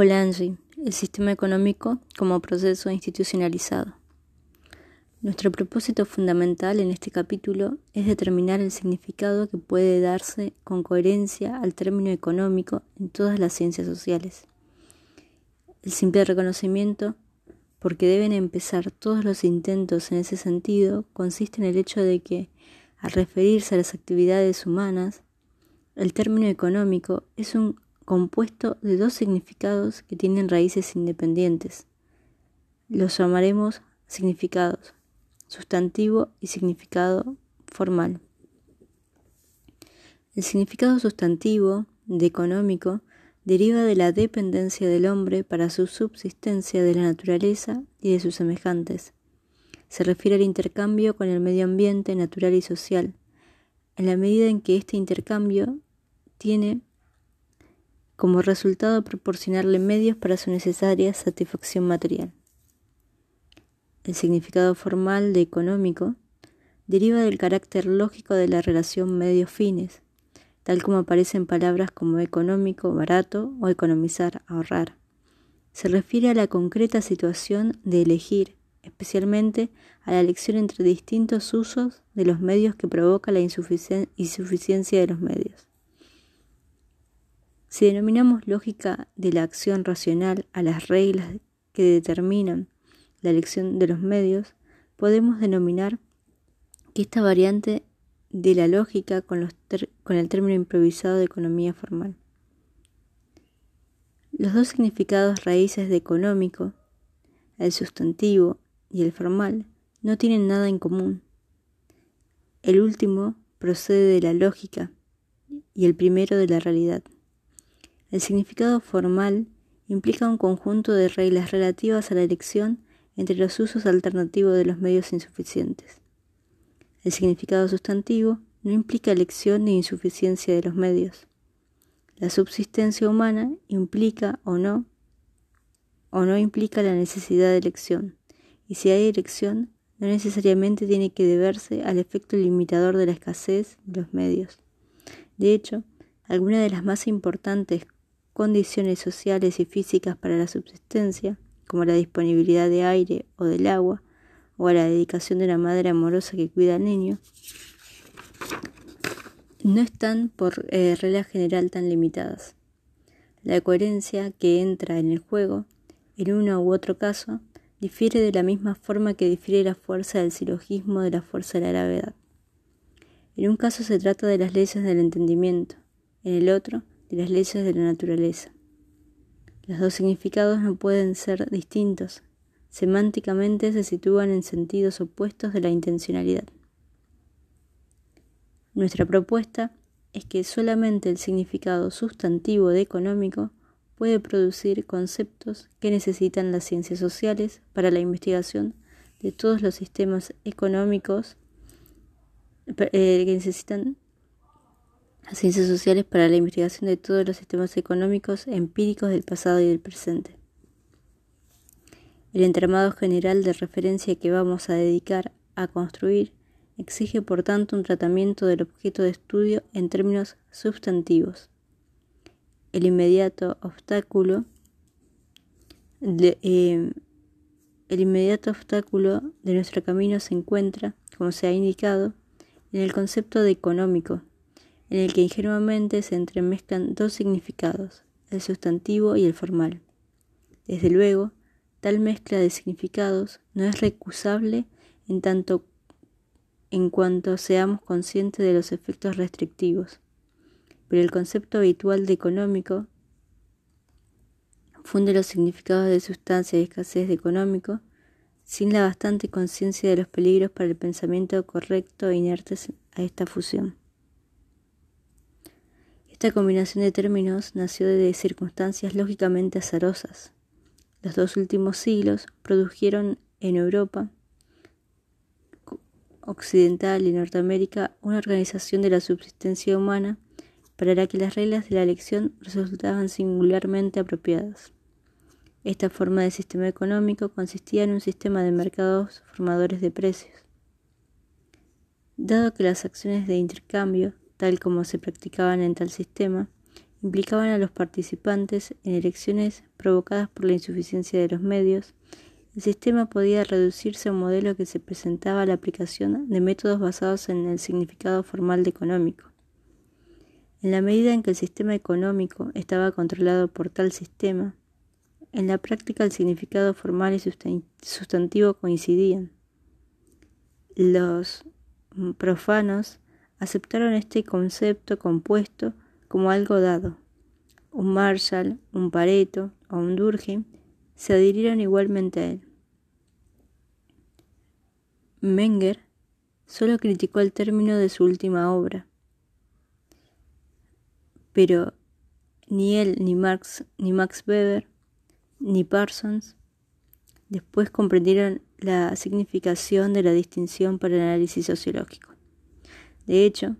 Polanyi, el sistema económico como proceso institucionalizado. Nuestro propósito fundamental en este capítulo es determinar el significado que puede darse con coherencia al término económico en todas las ciencias sociales. El simple reconocimiento, porque deben empezar todos los intentos en ese sentido, consiste en el hecho de que, al referirse a las actividades humanas, el término económico es un compuesto de dos significados que tienen raíces independientes. Los llamaremos significados, sustantivo y significado formal. El significado sustantivo de económico deriva de la dependencia del hombre para su subsistencia de la naturaleza y de sus semejantes. Se refiere al intercambio con el medio ambiente natural y social, en la medida en que este intercambio tiene como resultado proporcionarle medios para su necesaria satisfacción material. El significado formal de económico deriva del carácter lógico de la relación medios-fines, tal como aparece en palabras como económico, barato o economizar, ahorrar. Se refiere a la concreta situación de elegir, especialmente a la elección entre distintos usos de los medios que provoca la insuficiencia de los medios. Si denominamos lógica de la acción racional a las reglas que determinan la elección de los medios, podemos denominar que esta variante de la lógica con, con el término improvisado de economía formal. Los dos significados raíces de económico, el sustantivo y el formal, no tienen nada en común. El último procede de la lógica y el primero de la realidad. El significado formal implica un conjunto de reglas relativas a la elección entre los usos alternativos de los medios insuficientes. El significado sustantivo no implica elección ni insuficiencia de los medios. La subsistencia humana implica o no o no implica la necesidad de elección, y si hay elección, no necesariamente tiene que deberse al efecto limitador de la escasez de los medios. De hecho, algunas de las más importantes condiciones sociales y físicas para la subsistencia, como la disponibilidad de aire o del agua, o a la dedicación de una madre amorosa que cuida al niño, no están por eh, regla general tan limitadas. La coherencia que entra en el juego, en uno u otro caso, difiere de la misma forma que difiere la fuerza del silogismo de la fuerza de la gravedad. En un caso se trata de las leyes del entendimiento, en el otro de las leyes de la naturaleza. Los dos significados no pueden ser distintos, semánticamente se sitúan en sentidos opuestos de la intencionalidad. Nuestra propuesta es que solamente el significado sustantivo de económico puede producir conceptos que necesitan las ciencias sociales para la investigación de todos los sistemas económicos eh, que necesitan las ciencias sociales para la investigación de todos los sistemas económicos empíricos del pasado y del presente. El entramado general de referencia que vamos a dedicar a construir exige por tanto un tratamiento del objeto de estudio en términos sustantivos. El inmediato obstáculo eh, el inmediato obstáculo de nuestro camino se encuentra, como se ha indicado, en el concepto de económico, en el que ingenuamente se entremezclan dos significados, el sustantivo y el formal. Desde luego, tal mezcla de significados no es recusable en tanto en cuanto seamos conscientes de los efectos restrictivos, pero el concepto habitual de económico funde los significados de sustancia y escasez de económico sin la bastante conciencia de los peligros para el pensamiento correcto e inertes a esta fusión. Esta combinación de términos nació de circunstancias lógicamente azarosas. Los dos últimos siglos produjeron en Europa occidental y Norteamérica una organización de la subsistencia humana para la que las reglas de la elección resultaban singularmente apropiadas. Esta forma de sistema económico consistía en un sistema de mercados formadores de precios. Dado que las acciones de intercambio tal como se practicaban en tal sistema, implicaban a los participantes en elecciones provocadas por la insuficiencia de los medios, el sistema podía reducirse a un modelo que se presentaba a la aplicación de métodos basados en el significado formal de económico. En la medida en que el sistema económico estaba controlado por tal sistema, en la práctica el significado formal y sustantivo coincidían. Los profanos aceptaron este concepto compuesto como algo dado. Un Marshall, un Pareto o un Durkheim se adhirieron igualmente a él. Menger solo criticó el término de su última obra, pero ni él, ni Marx, ni Max Weber, ni Parsons después comprendieron la significación de la distinción para el análisis sociológico. De hecho,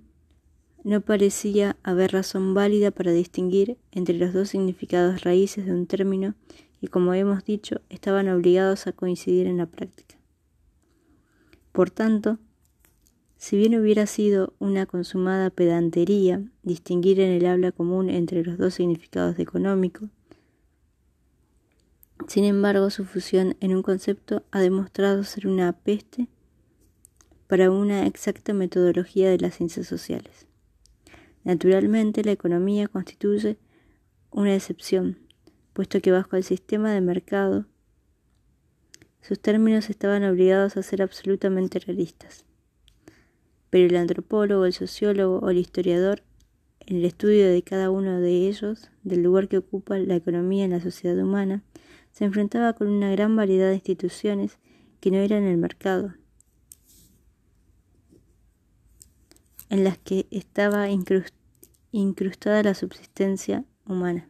no parecía haber razón válida para distinguir entre los dos significados raíces de un término y, como hemos dicho, estaban obligados a coincidir en la práctica. Por tanto, si bien hubiera sido una consumada pedantería distinguir en el habla común entre los dos significados de económico, sin embargo su fusión en un concepto ha demostrado ser una peste para una exacta metodología de las ciencias sociales. Naturalmente, la economía constituye una excepción, puesto que bajo el sistema de mercado sus términos estaban obligados a ser absolutamente realistas. Pero el antropólogo, el sociólogo o el historiador, en el estudio de cada uno de ellos, del lugar que ocupa la economía en la sociedad humana, se enfrentaba con una gran variedad de instituciones que no eran el mercado, en las que estaba incrustada la subsistencia humana.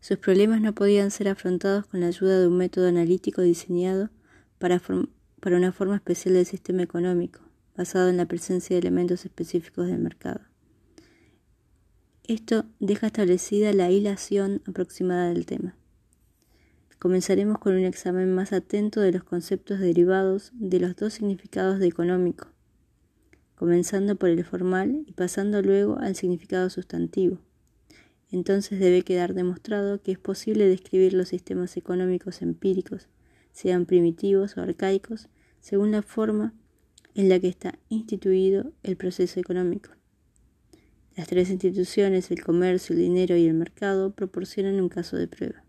Sus problemas no podían ser afrontados con la ayuda de un método analítico diseñado para, una forma especial del sistema económico, basado en la presencia de elementos específicos del mercado. Esto deja establecida la hilación aproximada del tema. Comenzaremos con un examen más atento de los conceptos derivados de los dos significados de económico, comenzando por el formal y pasando luego al significado sustantivo. Entonces debe quedar demostrado que es posible describir los sistemas económicos empíricos, sean primitivos o arcaicos, según la forma en la que está instituido el proceso económico. Las tres instituciones, el comercio, el dinero y el mercado, proporcionan un caso de prueba.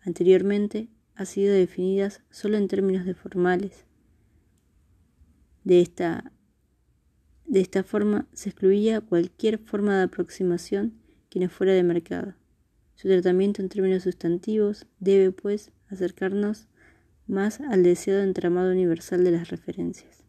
Anteriormente ha sido definidas solo en términos de formales. De esta, de esta forma se excluía cualquier forma de aproximación que no fuera de mercado. Su tratamiento en términos sustantivos debe, pues, acercarnos más al deseado entramado universal de las referencias.